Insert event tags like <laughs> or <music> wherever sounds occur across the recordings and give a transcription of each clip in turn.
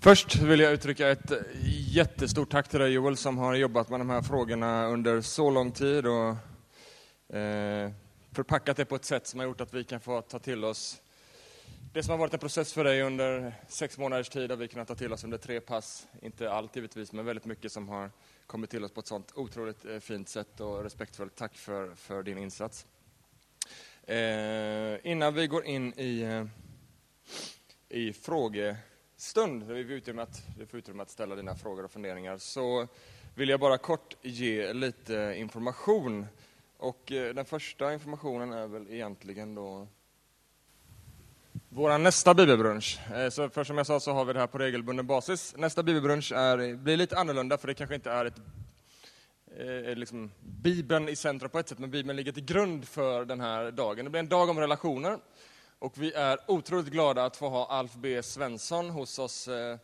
Först vill jag uttrycka ett jättestort tack till dig Joel som har jobbat med de här frågorna under så lång tid och eh, förpackat det på ett sätt som har gjort att vi kan få ta till oss det som har varit en process för dig under sex månaders tid har vi kunnat ta till oss under tre pass. Inte allt givetvis, men väldigt mycket som har kommit till oss på ett sånt otroligt eh, fint sätt och respektfullt. Tack för, för din insats. Eh, innan vi går in i, eh, i i stund, där vi får utrymme, att, får utrymme att ställa dina frågor och funderingar, så vill jag bara kort ge lite information. Och eh, den första informationen är väl egentligen då vår nästa bibelbrunch. Eh, så för som jag sa så har vi det här på regelbunden basis. Nästa bibelbrunch är, blir lite annorlunda för det kanske inte är ett eh, är liksom Bibeln i centrum på ett sätt, men Bibeln ligger till grund för den här dagen. Det blir en dag om relationer. Och vi är otroligt glada att få ha Alf B Svensson hos oss. Eh,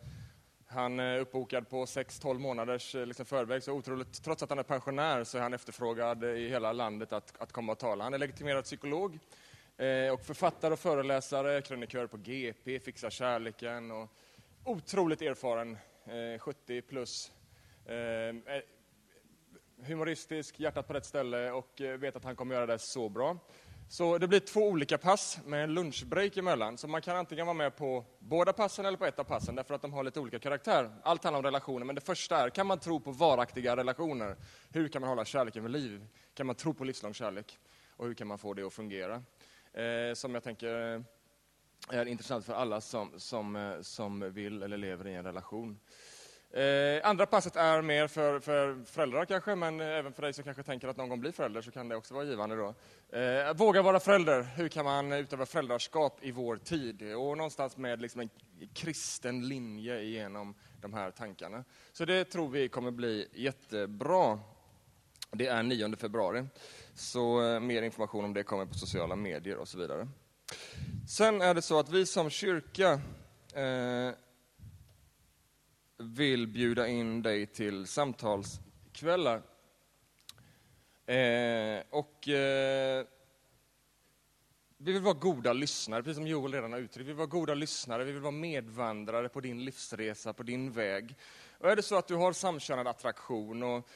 han är uppbokad på 6-12 månaders eh, liksom förväg, så otroligt, trots att han är pensionär så är han efterfrågad i hela landet att, att komma och tala. Han är legitimerad psykolog eh, och författare och föreläsare, krönikör på GP, Fixa kärleken och otroligt erfaren, 70 plus. Humoristisk, hjärtat på rätt ställe och vet att han kommer göra det så bra. Så det blir två olika pass med en lunchbreak emellan. Så man kan antingen vara med på båda passen eller på ett av passen därför att de har lite olika karaktär. Allt handlar om relationer, men det första är, kan man tro på varaktiga relationer? Hur kan man hålla kärleken vid liv? Kan man tro på livslång kärlek? Och hur kan man få det att fungera? eh, som jag tänker eh, är intressant för alla som, som, eh, som vill eller lever i en relation. Eh, andra passet är mer för, för föräldrar kanske, men eh, även för dig som kanske tänker att någon gång blir förälder så kan det också vara givande då. Eh, våga vara förälder, hur kan man utöva föräldraskap i vår tid? Och någonstans med liksom en kristen linje igenom de här tankarna. Så det tror vi kommer bli jättebra. Det är 9 februari. Så eh, mer information om det kommer på sociala medier och så vidare. Sen är det så att vi som kyrka eh, vill bjuda in dig till samtalskvällar. Eh, och eh, vi vill vara goda lyssnare, precis som Joel redan har uttryckt. Vi vill vara goda lyssnare, vi vill vara medvandrare på din livsresa, på din väg. Och är det så att du har samkönad attraktion och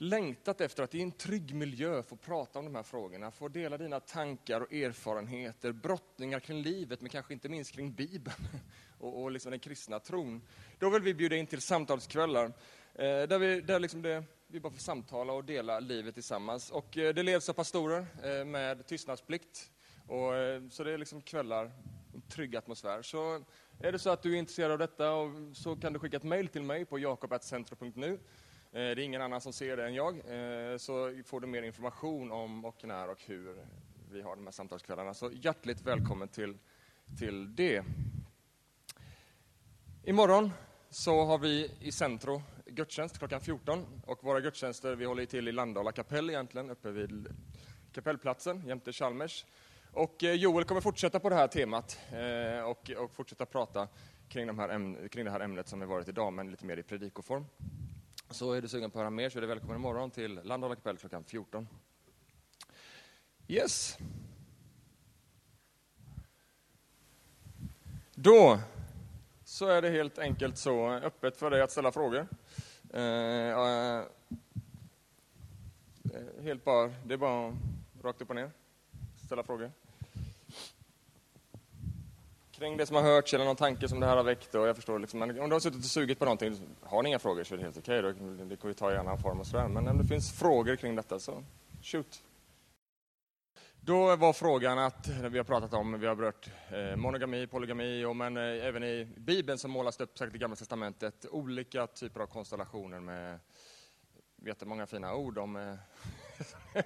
längtat efter att i en trygg miljö få prata om de här frågorna, få dela dina tankar och erfarenheter, brottningar kring livet, men kanske inte minst kring Bibeln <laughs> och, och liksom den kristna tron. Då vill vi bjuda in till samtalskvällar, eh, där, vi, där liksom det, vi bara får samtala och dela livet tillsammans. Och eh, det leds av pastorer eh, med tystnadsplikt. Och, eh, så det är liksom kvällar, en trygg atmosfär. Så är det så att du är intresserad av detta och, så kan du skicka ett mejl till mig på jakob.centro.nu Eh, det är ingen annan som ser det än jag, eh, så får du mer information om och när och hur vi har de här samtalskvällarna. Så hjärtligt välkommen till, till det. Imorgon så har vi i Centro gudstjänst klockan 14 och våra gudstjänster, vi håller till i Landala kapell egentligen, uppe vid kapellplatsen jämte Chalmers. Och eh, Joel kommer fortsätta på det här temat och, och fortsätta prata kring, de här kring det här ämnet som vi varit idag, men lite mer i predikoform. Så är du sugen på att höra mer så är du välkommen imorgon till Landala kapell klockan 14. Yes. Då så är det helt enkelt så öppet för dig att ställa frågor. Eh, eh, helt bara, det är bara rakt upp och ner ställa frågor kring det som har hörts eller någon tanke som det här har väckt. Och jag förstår liksom, om du har suttit och sugit på någonting, har ni inga frågor så är det helt okej. Okay, det kan vi ta i annan form och sådär. Men om det finns frågor kring detta så shoot. Då var frågan att, vi har pratat om, vi har berört eh, monogami, polygami, och men eh, även i Bibeln så målas det upp, säkert i Gamla Testamentet, olika typer av konstellationer med jättemånga fina ord om eh, <laughs>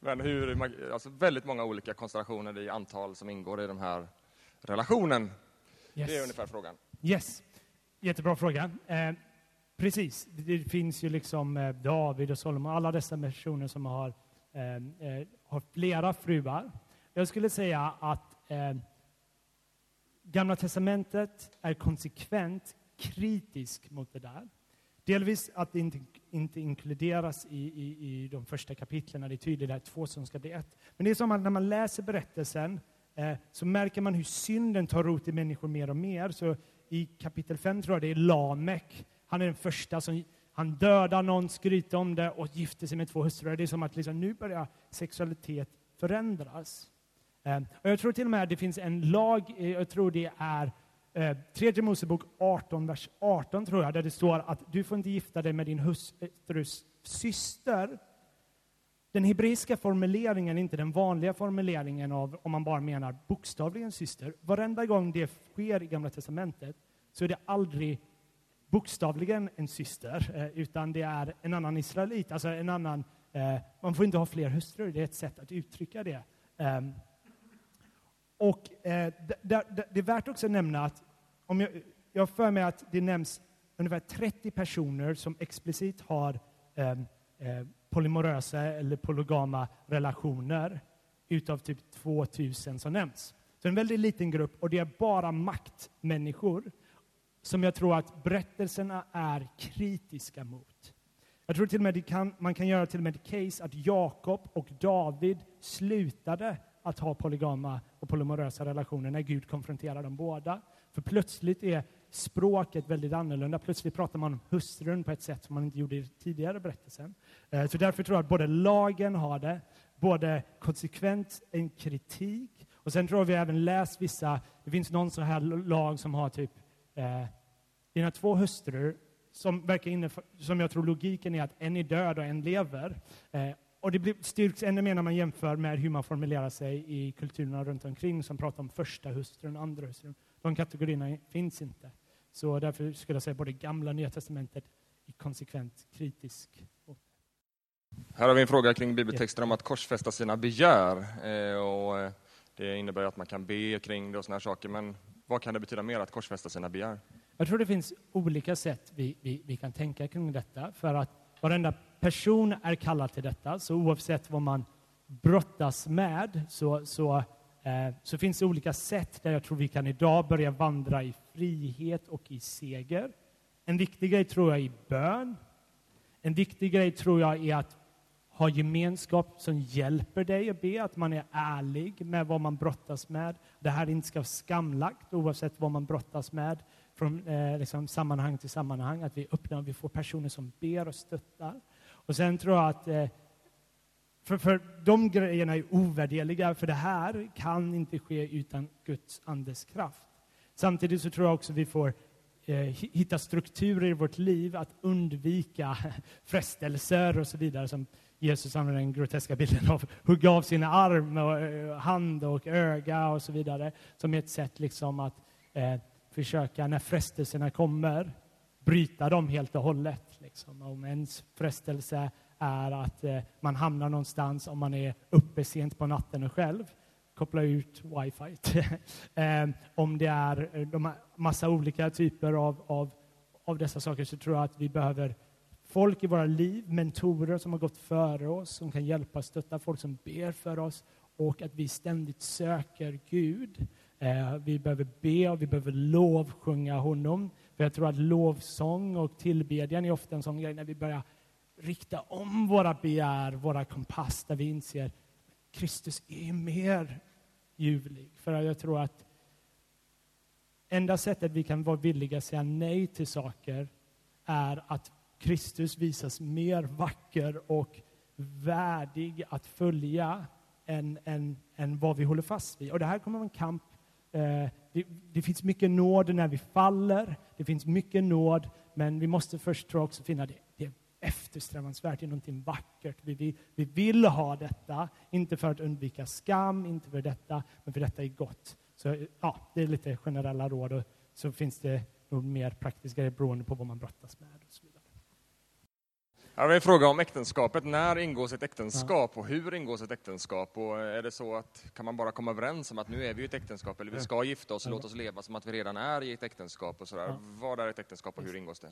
men hur, alltså väldigt många olika konstellationer i antal som ingår i de här relationen? Yes. Det är ungefär frågan. Yes, jättebra fråga. Eh, precis, det finns ju liksom eh, David och Solomon, alla dessa personer som har, eh, eh har flera fruar. Jag skulle säga att eh, Gamla testamentet är konsekvent kritisk mot det där. Delvis att det inte, inte inkluderas i, i, i de första kapitlen, det är tydligt att två som ska bli ett. Men det är som att när man läser berättelsen Eh, så märker man hur synden tar rot i människor mer och mer. Så i kapitel 5 tror jag det är Lamek. Han är den första som han dödar någon, skryter om det och gifter sig med två hustrur. Det är som att liksom, nu börjar sexualitet förändras. Eh, och jag tror till och med att det finns en lag, eh, jag tror det är tredje Mosebok 18, vers 18, tror jag, där det står att du får inte gifta dig med din hustrus syster. Den hebreiska formuleringen är inte den vanliga formuleringen av om man bara menar bokstavligen syster. Varenda gång det sker i Gamla testamentet så är det aldrig bokstavligen en syster, eh, utan det är en annan israelit, alltså en annan... Eh, man får inte ha fler hustrur, det är ett sätt att uttrycka det. Ehm, och eh, det, är värt också att nämna att om jag, jag för mig att det nämns ungefär 30 personer som explicit har ehm, polymorösa eller polygama relationer utav typ 2000 som nämns. Så en väldigt liten grupp och det är bara maktmänniskor som jag tror att berättelserna är kritiska mot. Jag tror till och med kan, man kan göra till och med ett case att Jakob och David slutade att ha polygama och polymorösa relationer när Gud konfronterar dem båda. För plötsligt är språket väldigt annorlunda. Plötsligt pratar man om hustrun på ett sätt som man inte gjorde i tidigare berättelsen. Eh, så därför tror jag att både lagen har det, både konsekvent en kritik, och sen tror jag vi även läst vissa, det finns någon sån här lag som har typ eh, dina två hustrur, som verkar innefatta, som jag tror logiken är att en är död och en lever. Eh, och det blir, styrks ännu mer när man jämför med hur man formulerar sig i kulturerna runt omkring som pratar om första hustrun och andra hustrun. De kategorierna finns inte. Så därför skulle jag säga både gamla och nya testamentet är konsekvent kritisk. Här har vi en fråga kring bibeltexter om att korsfästa sina begär. Eh, och eh, det innebär att man kan be kring det och såna saker. Men vad kan det betyda mer att korsfästa sina begär? Jag tror det finns olika sätt vi, vi, vi kan tänka kring detta. För att varenda person är kallad till detta, så oavsett vad man brottas med så, så, Eh, så finns det olika sätt där jag tror vi kan idag börja vandra i frihet och i seger. En viktig grej tror jag är bön. En viktig grej tror jag är att ha gemenskap som hjälper dig att be, att man är ärlig med vad man brottas med. Det här inte ska vara skamlagt oavsett vad man brottas med från eh, liksom sammanhang till sammanhang, att vi öppnar och vi får personer som ber och stöttar. Och sen tror jag att eh, för, för de grejerna är ovärderliga, för det här kan inte ske utan Guds andes kraft. Samtidigt så tror jag också vi får eh, hitta strukturer i vårt liv att undvika <laughs> frestelser och så vidare som Jesus använder den groteska bilden av hugga av sin arm och eh, hand och öga och så vidare som är ett sätt liksom att eh, försöka, när frestelserna kommer, bryta dem helt och hållet. Liksom. Om ens frestelse är att eh, man hamnar någonstans om man är uppe sent på natten och själv, koppla ut wifi. <laughs> Ehm, om det är eh, de massa olika typer av, av, av dessa saker så tror jag att vi behöver folk i våra liv, mentorer som har gått före oss, som kan hjälpa och stötta, folk som ber för oss och att vi ständigt söker Gud. Eh, vi behöver be och vi behöver lovsjunga honom. För jag tror att lovsång och tillbedjan är ofta en sån grej när vi börjar rikta om våra begär, våra kompass, där vi inser att Kristus är mer ljuvlig. För jag tror att enda sättet vi kan vara villiga att säga nej till saker är att Kristus visas mer vacker och värdig att följa än, än, än vad vi håller fast vid. Och det här kommer vara en kamp Eh, det, det, finns mycket nåd när vi faller, det finns mycket nåd, men vi måste först tror jag, också finna det. Eftersträvansvärt, det är någonting vackert. Vi vill, vi vill ha detta, inte för att undvika skam, inte för detta, men för detta är gott. Så ja, det är lite generella råd och så finns det nog mer praktiska beroende på vad man brottas med. Jag en fråga om äktenskapet. När ingås ett äktenskap och hur ingås ett äktenskap? Och är det så att kan man bara komma överens om att nu är vi i ett äktenskap eller vi ska gifta oss och låta oss leva som att vi redan är i ett äktenskap och sådär. Ja. Vad är ett äktenskap och hur ingås det?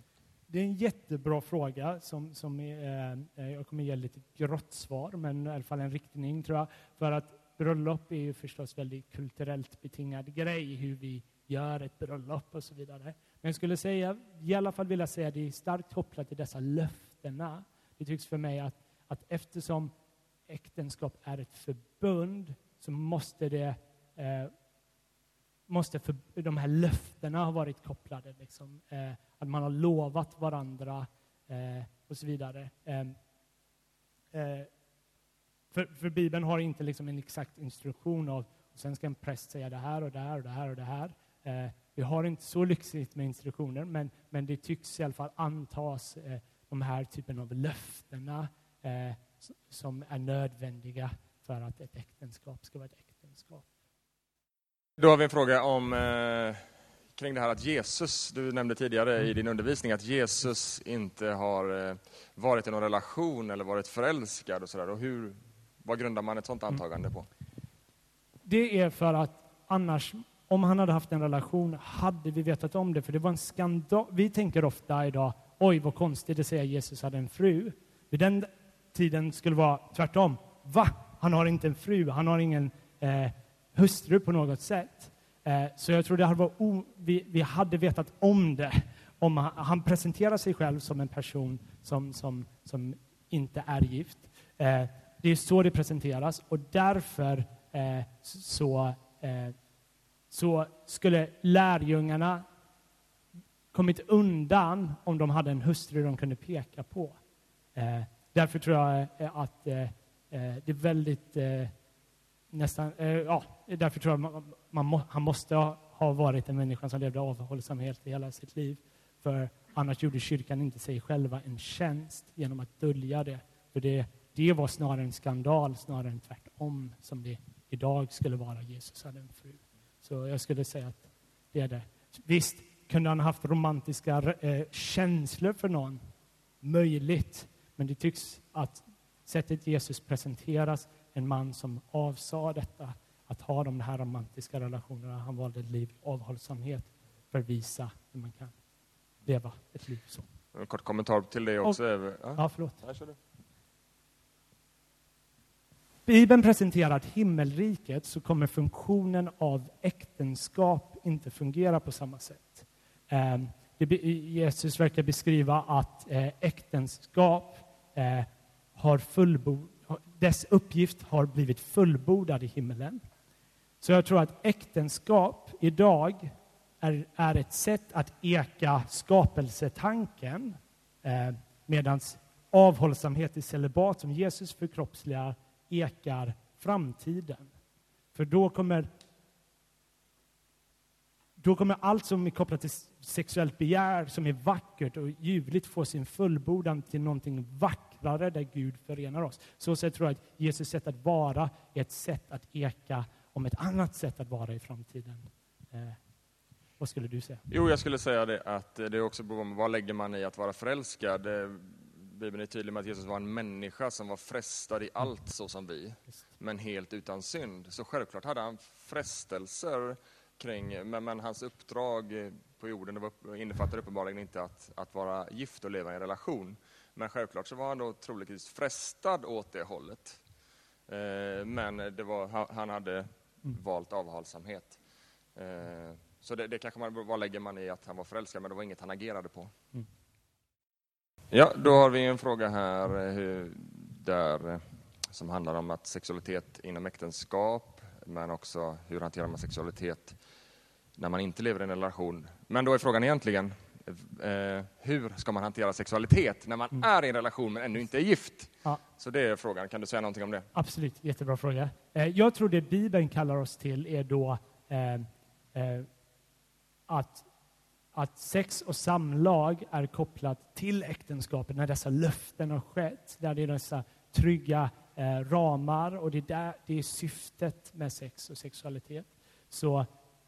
Det är en jättebra fråga som, som är, eh, jag kommer ge lite grått svar, men i alla fall en riktning tror jag. För att bröllop är ju förstås väldigt kulturellt betingad grej, hur vi gör ett bröllop och så vidare. Men jag skulle säga, i alla fall vilja säga, det är starkt kopplat till dessa löften löftena. Det tycks för mig att, att eftersom äktenskap är ett förbund så måste det eh, måste för, de här löftena ha varit kopplade. Liksom, eh, att man har lovat varandra eh, och så vidare. Ehm, eh, för, för Bibeln har inte liksom en exakt instruktion av och sen ska en präst säga det här och det här och det här och det här. Eh, vi har inte så lyxigt med instruktioner, men, men det tycks i alla fall antas eh, de här typen av löftena eh, som är nödvändiga för att ett äktenskap ska vara ett äktenskap. Då har vi en fråga om eh, kring det här att Jesus, du nämnde tidigare i din undervisning att Jesus inte har eh, varit i någon relation eller varit förälskad och sådär. Och hur, vad grundar man ett sådant antagande på? Det är för att annars, om han hade haft en relation, hade vi vetat om det. För det var en skandal. Vi tänker ofta idag, oj vad konstigt att säga att Jesus hade en fru. Vid den tiden skulle det vara tvärtom. Va? Han har inte en fru, han har ingen eh, hustru på något sätt. Eh, så jag tror det hade varit o, vi, vi, hade vetat om det om han, han, presenterar sig själv som en person som, som, som inte är gift. Eh, det är så det presenteras och därför eh, så, eh, så skulle lärjungarna kommit undan om de hade en hustru de kunde peka på. Eh, därför tror jag eh, att eh, eh, det är väldigt eh, nästan, ja, därför tror jag man, man må, han måste ha, ha varit en människa som levde avhållsamhet i hela sitt liv. För annars gjorde kyrkan inte sig själva en tjänst genom att dölja det. För det, det var snarare en skandal, snarare än tvärtom, som det idag skulle vara Jesus hade en fru. Så jag skulle säga att det är det. Visst kunde han ha haft romantiska eh, känslor för någon. Möjligt. Men det tycks att sättet Jesus presenteras, en man som avsade detta, att ha de här romantiska relationerna, han valde ett liv i avhållsamhet för att visa hur man kan leva ett liv så. En kort kommentar till det också. Och, ja, förlåt. Bibeln presenterar att himmelriket så kommer funktionen av äktenskap inte fungera på samma sätt. Ehm, Jesus verkar beskriva att eh, äktenskap eh, har fullbord, dess uppgift har blivit fullbordad i himmelen. Så jag tror att äktenskap idag är, är ett sätt att eka skapelsetanken eh, medan avhållsamhet i celibat, som Jesus förkroppsligar, ekar framtiden. För då kommer, då kommer allt som är kopplat till sexuellt begär, som är vackert och ljuvligt, få sin fullbordan till någonting vackrare där Gud förenar oss. Så sätt tror jag att Jesus sätt att vara är ett sätt att eka om ett annat sätt att vara i framtiden. Eh, vad skulle du säga? Jo, jag skulle säga det att det är också vad lägger man i att vara förälskad? Bibeln är tydlig med att Jesus var en människa som var frestad i allt så som vi, men helt utan synd. Så självklart hade han frestelser kring, men, men hans uppdrag på jorden var, innefattade uppenbarligen inte att, att vara gift och leva i en relation. Men självklart så var han då troligtvis frestad åt det hållet. Eh, men det var, han hade mm. valt avhållsamhet. Eh, så det, det kanske man, vad lägger man i att han var förälskad, men det var inget han agerade på. Mm. Ja, då har vi en fråga här eh, hur, där, som handlar om att sexualitet inom äktenskap, men också hur hanterar man sexualitet när man inte lever i en relation. Men då är frågan egentligen, eh, hur ska man hantera sexualitet när man mm. är i en relation men ännu inte är gift? Ja. Så det är frågan. Kan du säga någonting om det? Absolut, jättebra fråga. Eh, jag tror det Bibeln kallar oss till är då eh, eh att att sex och samlag är kopplat till äktenskapet när dessa löften har skett, där det är dessa trygga eh, ramar och det är, där, det är syftet med sex och sexualitet. Så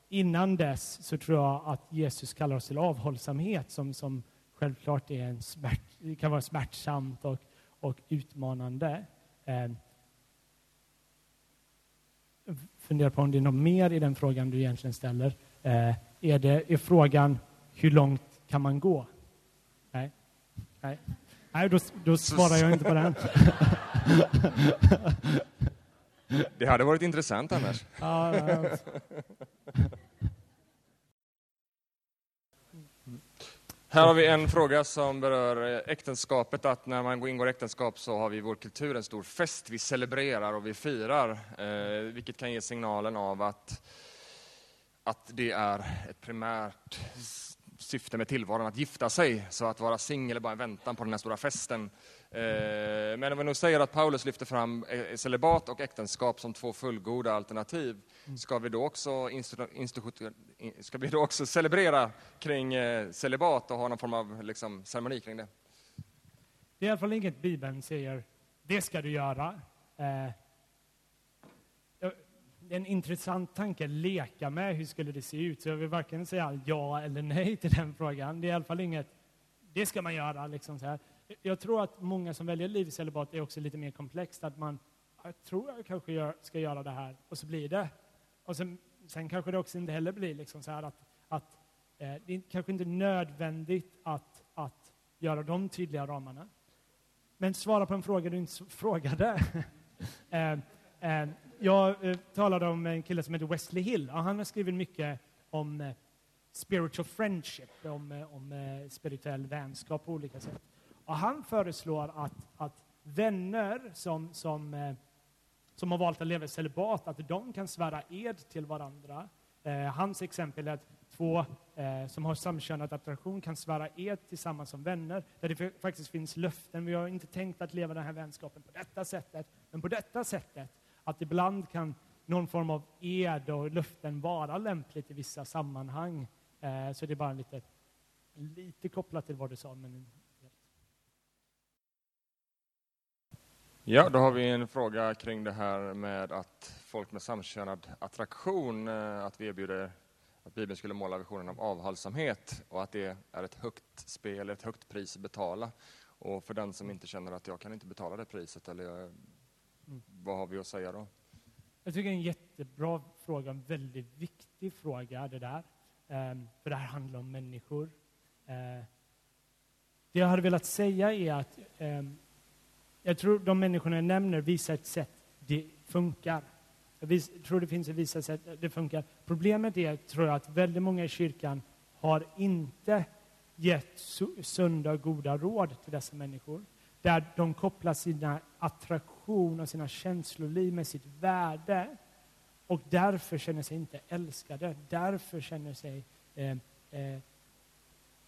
innan dess så tror jag att Jesus kallar oss till avhållsamhet som, som självklart är en smärt, kan vara smärtsamt och, och utmanande. Eh, funderar på om det är något mer i den frågan du egentligen ställer. Eh, är, det, är frågan hur långt kan man gå? Nej, Nej. Nej då, då svarar jag inte på den. <laughs> <laughs> Det hade varit intressant annars. <laughs> Här har vi en fråga som berör eh, äktenskapet, att när man ingår äktenskap så har vi i vår kultur en stor fest. Vi celebrerar och vi firar, eh, vilket kan ge signalen av att, att det är ett primärt syfte med tillvaron att gifta sig, så att vara singel är bara en väntan på den här stora festen. Eh, men om vi nu säger att Paulus lyfter fram eh, celibat och äktenskap som två fullgoda alternativ, mm. ska vi då också, ska vi då också celebrera kring eh, celibat och ha någon form av liksom, ceremoni kring det? Det är i alla fall inget Bibeln säger, det ska du göra. Det är en intressant tanke att leka med, hur skulle det se ut? Så jag vill varken säga ja eller nej till den frågan. Det är i alla fall inget, det ska man göra. Liksom så här. Jag tror att många som väljer livcelibat är också lite mer komplext. Att man, jag tror jag kanske gör, ska göra det här, och så blir det. Och sen, sen kanske det också inte heller blir liksom så här att, att eh, det är kanske inte nödvändigt att, att göra de tydliga ramarna. Men svara på en fråga du inte frågade. <laughs> eh, eh, jag eh, talade om en kille som heter Wesley Hill. han har skrivit mycket om eh, spiritual friendship, om, eh, om eh, spirituell vänskap på olika sätt. Och han föreslår att, att vänner som, som, eh, som har valt att leva i celibat, att de kan svära ed till varandra. Eh, hans exempel är att två eh, som har samkönad attraktion kan svära ed tillsammans som vänner, där det faktiskt finns löften. Vi har inte tänkt att leva den här vänskapen på detta sättet, men på detta sättet, att ibland kan någon form av ed och löften vara lämpligt i vissa sammanhang. Så det är bara lite, lite kopplat till vad du sa, men Ja, då har vi en fråga kring det här med att folk med samkönad attraktion, eh, att vi erbjuder att Bibeln skulle måla visionen av avhållsamhet och att det är ett högt spel, ett högt pris att betala. Och för den som inte känner att jag kan inte betala det priset, eller jag, mm. vad har vi att säga då? Jag tycker det är en jättebra fråga, en väldigt viktig fråga det där. Um, för det här handlar om människor. Uh, det jag hade velat säga är att um, jag tror de människorna jag nämner visar ett sätt det funkar. Jag tror det finns ett vissa sätt det funkar. Problemet är, tror jag, att väldigt många i kyrkan har inte gett sunda, och goda råd till dessa människor. Där de kopplar sina attraktion och sina känsloliv med sitt värde och därför känner sig inte älskade, därför känner sig eh, eh,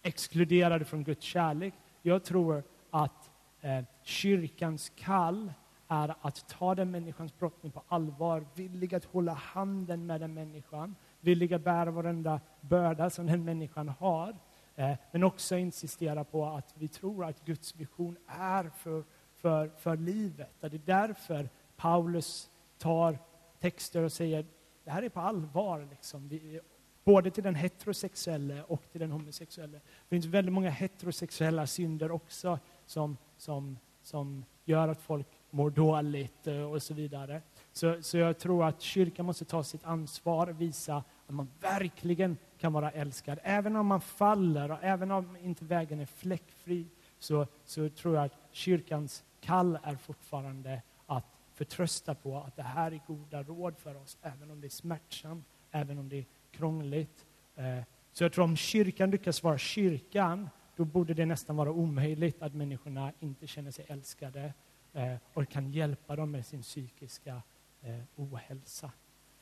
exkluderade från Guds kärlek. Jag tror att Eh, kyrkans kall är att ta den människans brottning på allvar, villig att hålla handen med den människan, villig att bära varenda börda som den människan har. Eh, men också insistera på att vi tror att Guds vision är för, för, för livet. Och det är därför Paulus tar texter och säger det här är på allvar. Liksom. Vi, både till den heterosexuella och till den homosexuella. Det finns väldigt många heterosexuella synder också som som, som gör att folk mår dåligt eh, och så vidare. Så, så jag tror att kyrkan måste ta sitt ansvar, och visa att man verkligen kan vara älskad. Även om man faller och även om inte vägen är fläckfri så, så tror jag att kyrkans kall är fortfarande att förtrösta på att det här är goda råd för oss, även om det är smärtsamt, även om det är krångligt. Eh, så jag tror om kyrkan lyckas vara kyrkan då borde det nästan vara omöjligt att människorna inte känner sig älskade eh, och kan hjälpa dem med sin psykiska eh, ohälsa.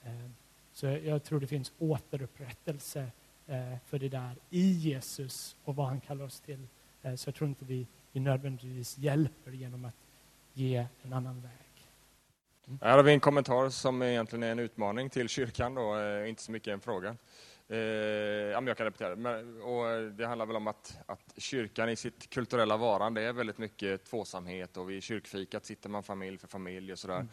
Eh, så jag tror det finns återupprättelse eh, för det där i Jesus och vad han kallar oss till. Eh, så jag tror inte vi, vi nödvändigtvis hjälper genom att ge en annan väg. Mm. Här har vi en kommentar som egentligen är en utmaning till kyrkan, då, eh, inte så mycket en fråga. Eh, ja, men jag kan repetera men, och Det handlar väl om att, att kyrkan i sitt kulturella varande är väldigt mycket tvåsamhet och vid kyrkfikat sitter man familj för familj och sådär.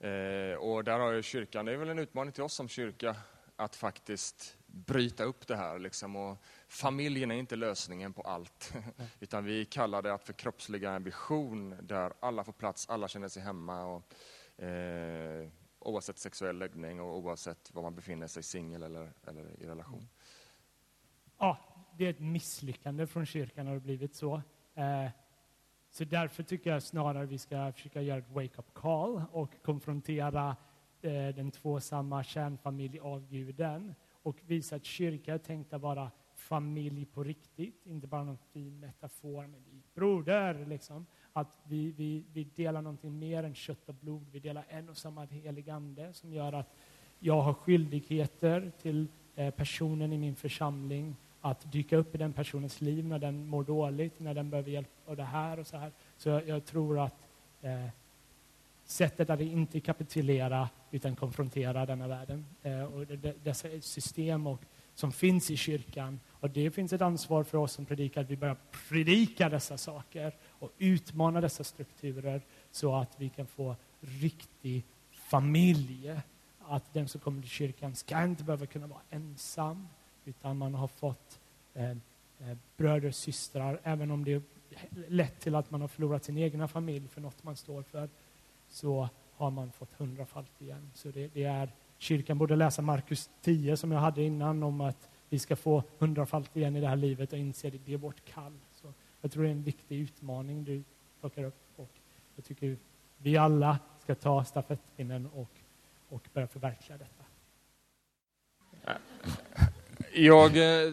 Mm. Eh, och där har ju kyrkan, det är väl en utmaning till oss som kyrka att faktiskt bryta upp det här. Liksom, och familjen är inte lösningen på allt, <laughs> utan vi kallar det att förkroppsliga en vision där alla får plats, alla känner sig hemma. Och, eh, oavsett sexuell läggning och oavsett var man befinner sig, singel eller, eller i relation. Ja, det är ett misslyckande från kyrkan har det blivit så. Eh, så därför tycker jag snarare vi ska försöka göra ett wake-up call och konfrontera eh, den tvåsamma kärnfamilj av guden och visa att kyrka är tänkt att vara familj på riktigt, inte bara någon fin metafor med broder, liksom. Att vi, vi, vi delar någonting mer än kött och blod, vi delar en och samma helig ande som gör att jag har skyldigheter till eh, personen i min församling att dyka upp i den personens liv när den mår dåligt, när den behöver hjälp och det här och så här. Så jag, jag tror att eh, sättet att inte kapitulera utan konfrontera denna världen eh, och dessa system och, som finns i kyrkan. Och det finns ett ansvar för oss som predikar att vi börjar predika dessa saker och utmana dessa strukturer så att vi kan få riktig familj. Att den som kommer till kyrkan ska inte behöva kunna vara ensam utan man har fått eh, eh, bröder och systrar, även om det lett till att man har förlorat sin egna familj för något man står för, så har man fått hundrafalt igen. Så det, det är, kyrkan borde läsa Markus 10 som jag hade innan om att vi ska få hundrafalt igen i det här livet och inse att det är vårt kall. Jag tror det är en viktig utmaning du plockar upp och jag tycker vi alla ska ta stafettpinnen och, och börja förverkliga detta. Jag eh,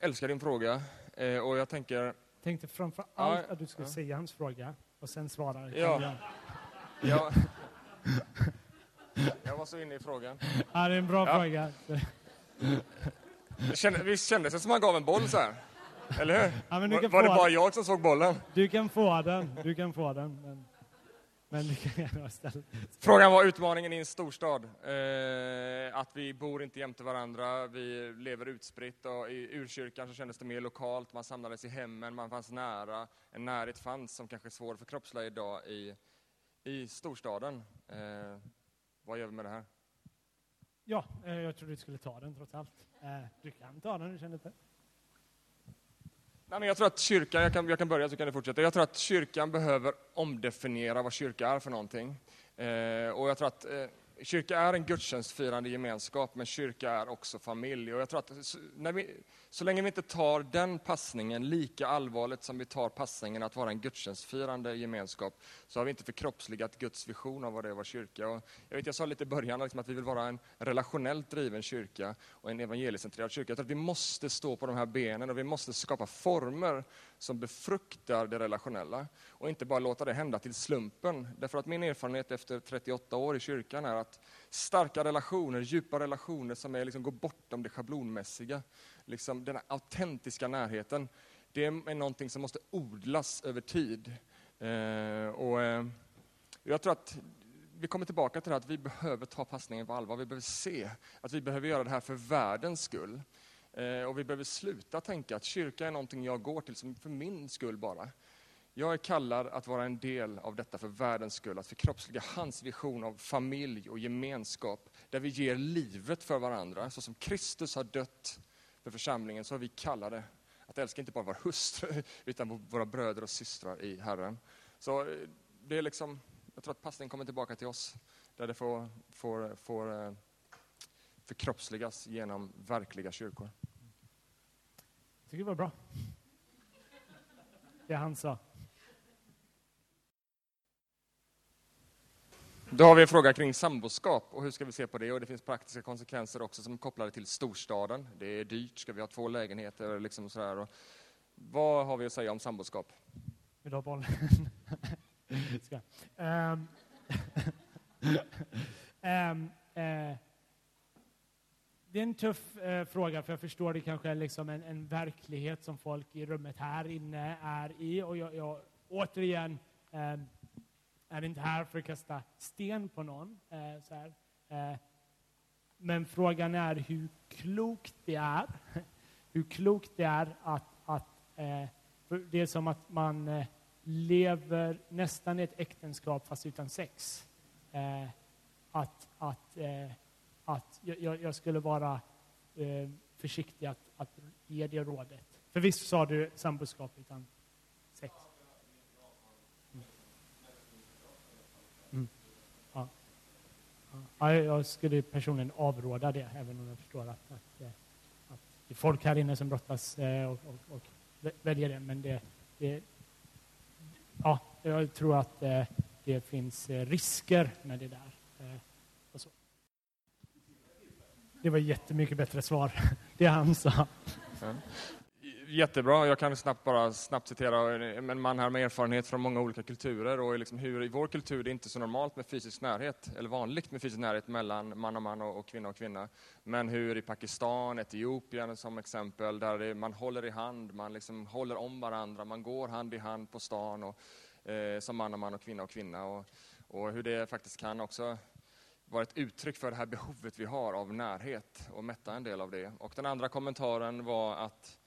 älskar din fråga eh, och jag tänker... Tänkte framför allt ja, att du skulle ja. säga hans fråga och sen svara. Ja. ja. <laughs> Jag var så inne i frågan. Ja, det är en bra ja. fråga. Kände, visst kändes det som han gav en boll så här? Eller hur? Ja, var, var det bara jag som såg bollen? Du kan få den. Du kan få den. Men... Men Frågan var utmaningen i en storstad. Eh, att vi bor inte jämte varandra, vi lever utspritt och i urkyrkan så kändes det mer lokalt, man samlades i hemmen, man fanns nära. En närhet fanns som kanske är svår för kroppsliga idag i, i storstaden. Eh, vad gör vi med det här? Ja, eh, jag trodde du skulle ta den trots allt. Eh, du kan ta den, du känner inte. Nej, men jag tror att kyrkan, jag kan, jag kan börja så kan du fortsätta. Jag tror att kyrkan behöver omdefiniera vad kyrka är för någonting. Eh, och jag tror att eh, Kyrka är en gudstjänstfirande gemenskap, men kyrka är också familj. Och jag tror att när vi, så länge vi inte tar den passningen lika allvarligt som vi tar passningen att vara en gudstjänstfirande gemenskap, så har vi inte förkroppsligat Guds vision av vad det är att vara kyrka. Och jag, vet, jag sa lite i början liksom att vi vill vara en relationellt driven kyrka och en evangeliecentrerad kyrka. Jag tror att vi måste stå på de här benen och vi måste skapa former som befruktar det relationella och inte bara låta det hända till slumpen. Därför att min erfarenhet efter 38 år i kyrkan är att starka relationer, djupa relationer som är, liksom, går bortom det schablonmässiga, liksom, den autentiska närheten, det är någonting som måste odlas över tid. Eh, och, eh, jag tror att vi kommer tillbaka till det här att vi behöver ta passningen på allvar. Vi behöver se att vi behöver göra det här för världens skull. Eh, och vi behöver sluta tänka att kyrka är någonting jag går till som för min skull bara. Jag är kallad att vara en del av detta för världens skull, att förkroppsliga hans vision av familj och gemenskap, där vi ger livet för varandra. Så som Kristus har dött för församlingen, så har vi kallade att älska inte bara <laughs> vår hustru, utan våra bröder och systrar i Herren. Så eh, det är liksom, jag tror att passningen kommer tillbaka till oss, där det får, får, får eh, förkroppsligas genom verkliga kyrkor. Jag tycker det var bra. Det han sa. Då har vi en fråga kring samboskap och hur ska vi se på det? Och det finns praktiska konsekvenser också som är kopplade till storstaden. Det är dyrt, ska vi ha två lägenheter? Liksom sådär. Och vad har vi att säga om samboskap? Vill du ha bollen? um, um, uh, det är en tuff uh, fråga, för jag förstår det kanske är liksom en, en, verklighet som folk i rummet här inne är i. Och jag, jag återigen um, är inte här för att kasta sten på någon. Eh, så här. Eh, men frågan är hur klokt det är. <laughs> hur klokt det är att, att eh, det är som att man eh, lever nästan i ett äktenskap fast utan sex. Eh, att, att eh, att jag, jag skulle vara eh, försiktig att, att ge det rådet. För visst sa du samboskap utan sex? Mm. Mm. Ja. Ja, jag skulle personligen avråda det, även om jag förstår att, att, eh, att det är folk här inne som brottas eh, och, och, och väljer det. Men det, det, ja, jag tror att eh, det finns risker med det där. Det var jättemycket bättre svar, <laughs> det han sa. Jättebra. Jag kan snabbt bara snabbt citera en man här med erfarenhet från många olika kulturer och liksom hur i vår kultur det är inte så normalt med fysisk närhet, eller vanligt med fysisk närhet mellan man och man och kvinna och kvinna. Men hur i Pakistan, Etiopien som exempel, där det, man håller i hand, man liksom håller om varandra, man går hand i hand på stan och, eh, som man och man och kvinna och kvinna. Och, och hur det faktiskt kan också vara ett uttryck för det här behovet vi har av närhet och mätta en del av det. Och den andra kommentaren var att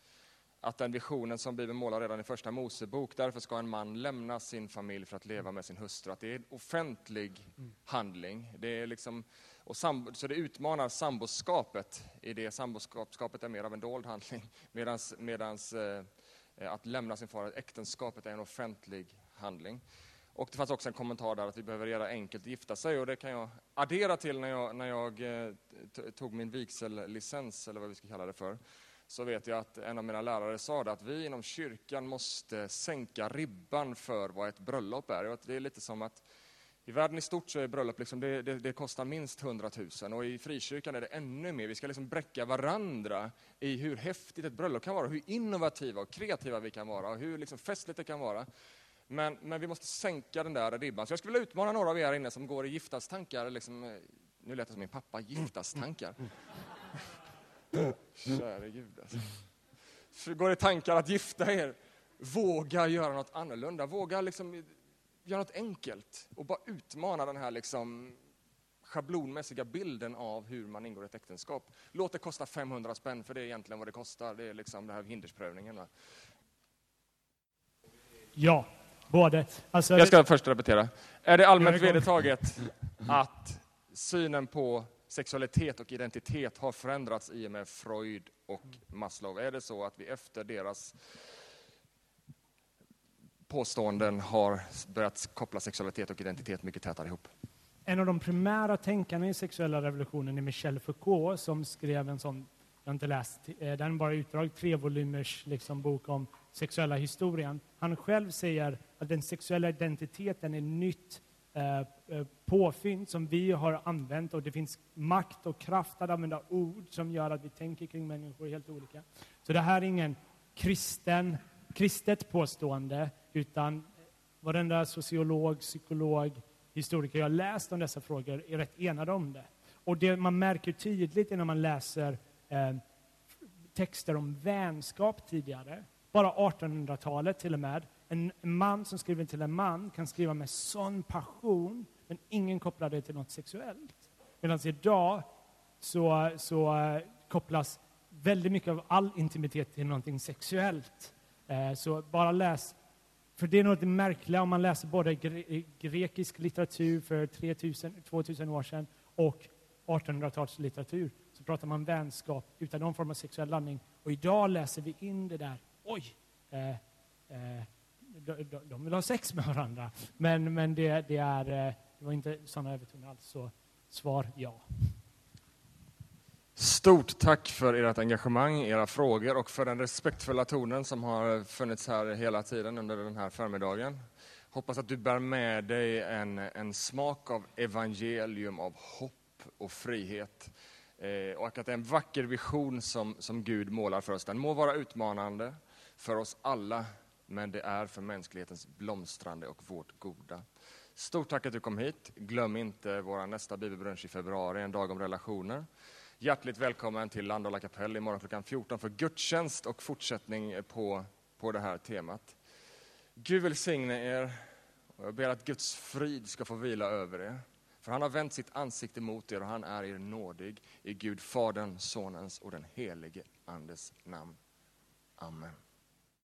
att den visionen som Bibeln målar redan i första Mosebok, därför ska en man lämna sin familj för att leva med sin hustru, att det är en offentlig handling. Det är liksom, och sambo, så det utmanar samboskapet i det samboskapet är mer av en dold handling, <laughs> medan eh, att lämna sin far, äktenskapet är en offentlig handling. Och det fanns också en kommentar där att vi behöver göra enkelt att gifta sig och det kan jag addera till när jag, när jag eh, tog min vigsellicens, eller vad vi ska kalla det för så vet jag att en av mina lärare sa det, att vi inom kyrkan måste sänka ribban för vad ett bröllop är. Och det är lite som att i världen i stort så är bröllop liksom, det, det, det, kostar minst 100 000 och i frikyrkan är det ännu mer. Vi ska liksom bräcka varandra i hur häftigt ett bröllop kan vara, hur innovativa och kreativa vi kan vara och hur liksom festligt det kan vara. Men, men vi måste sänka den där ribban. Så jag skulle vilja utmana några av er här inne som går i giftastankar, liksom, eh, nu lät det som min pappa, giftastankar. Käre Gud alltså. Går det tankar att gifta er? Våga göra något annorlunda. Våga liksom göra något enkelt och bara utmana den här liksom schablonmässiga bilden av hur man ingår ett äktenskap. Låt det kosta 500 spänn, för det är egentligen vad det kostar. Det är liksom den här hindersprövningen. Va? Ja, både. Alltså, Jag ska först repetera. Är det allmänt vedertaget att synen på sexualitet och identitet har förändrats i och med Freud och Maslow? Är det så att vi efter deras påståenden har börjat koppla sexualitet och identitet mycket tätare ihop? En av de primära tänkarna i sexuella revolutionen är Michel Foucault som skrev en sån, jag har inte läst eh, den, bara utdrag, tre volymers liksom, bok om sexuella historien. Han själv säger att den sexuella identiteten är nytt Eh, eh, påfynd som vi har använt och det finns makt och kraft att använda ord som gör att vi tänker kring människor helt olika. Så det här är ingen kristen, kristet påstående utan varenda sociolog, psykolog, historiker jag läst om dessa frågor är rätt enade om det. Och det man märker tydligt när man läser eh, texter om vänskap tidigare, bara 1800-talet till och med, en man som skriver till en man kan skriva med sån passion, men ingen kopplar det till något sexuellt. Medan idag så, så eh, kopplas väldigt mycket av all intimitet till någonting sexuellt. Eh, så bara läs, för det är något märkligt, om man läser både gre grekisk litteratur för 3000, 2000 år sedan och 1800-talslitteratur, så pratar man vänskap utan någon form av sexuell landning. Och idag läser vi in det där, oj, eh, eh de, de vill ha sex med varandra. Men, men det, det, är, eh, det var inte sådana övertoner alls. Så svar ja. Stort tack för ert engagemang, era frågor och för den respektfulla tonen som har funnits här hela tiden under den här förmiddagen. Hoppas att du bär med dig en, en smak av evangelium, av hopp och frihet. Eh, och att det är en vacker vision som, som Gud målar för oss. Den må vara utmanande för oss alla, men det är för mänsklighetens blomstrande och vårt goda. Stort tack att du kom hit. Glöm inte vår nästa bibelbrunch i februari, en dag om relationer. Hjärtligt välkommen till Landala kapell imorgon klockan 14 för gudstjänst och fortsättning på, på det här temat. Gud välsigne er och jag ber att Guds frid ska få vila över er. För han har vänt sitt ansikte mot er och han är er nådig i Gud Faderns, Sonens och den helige Andes namn. Amen.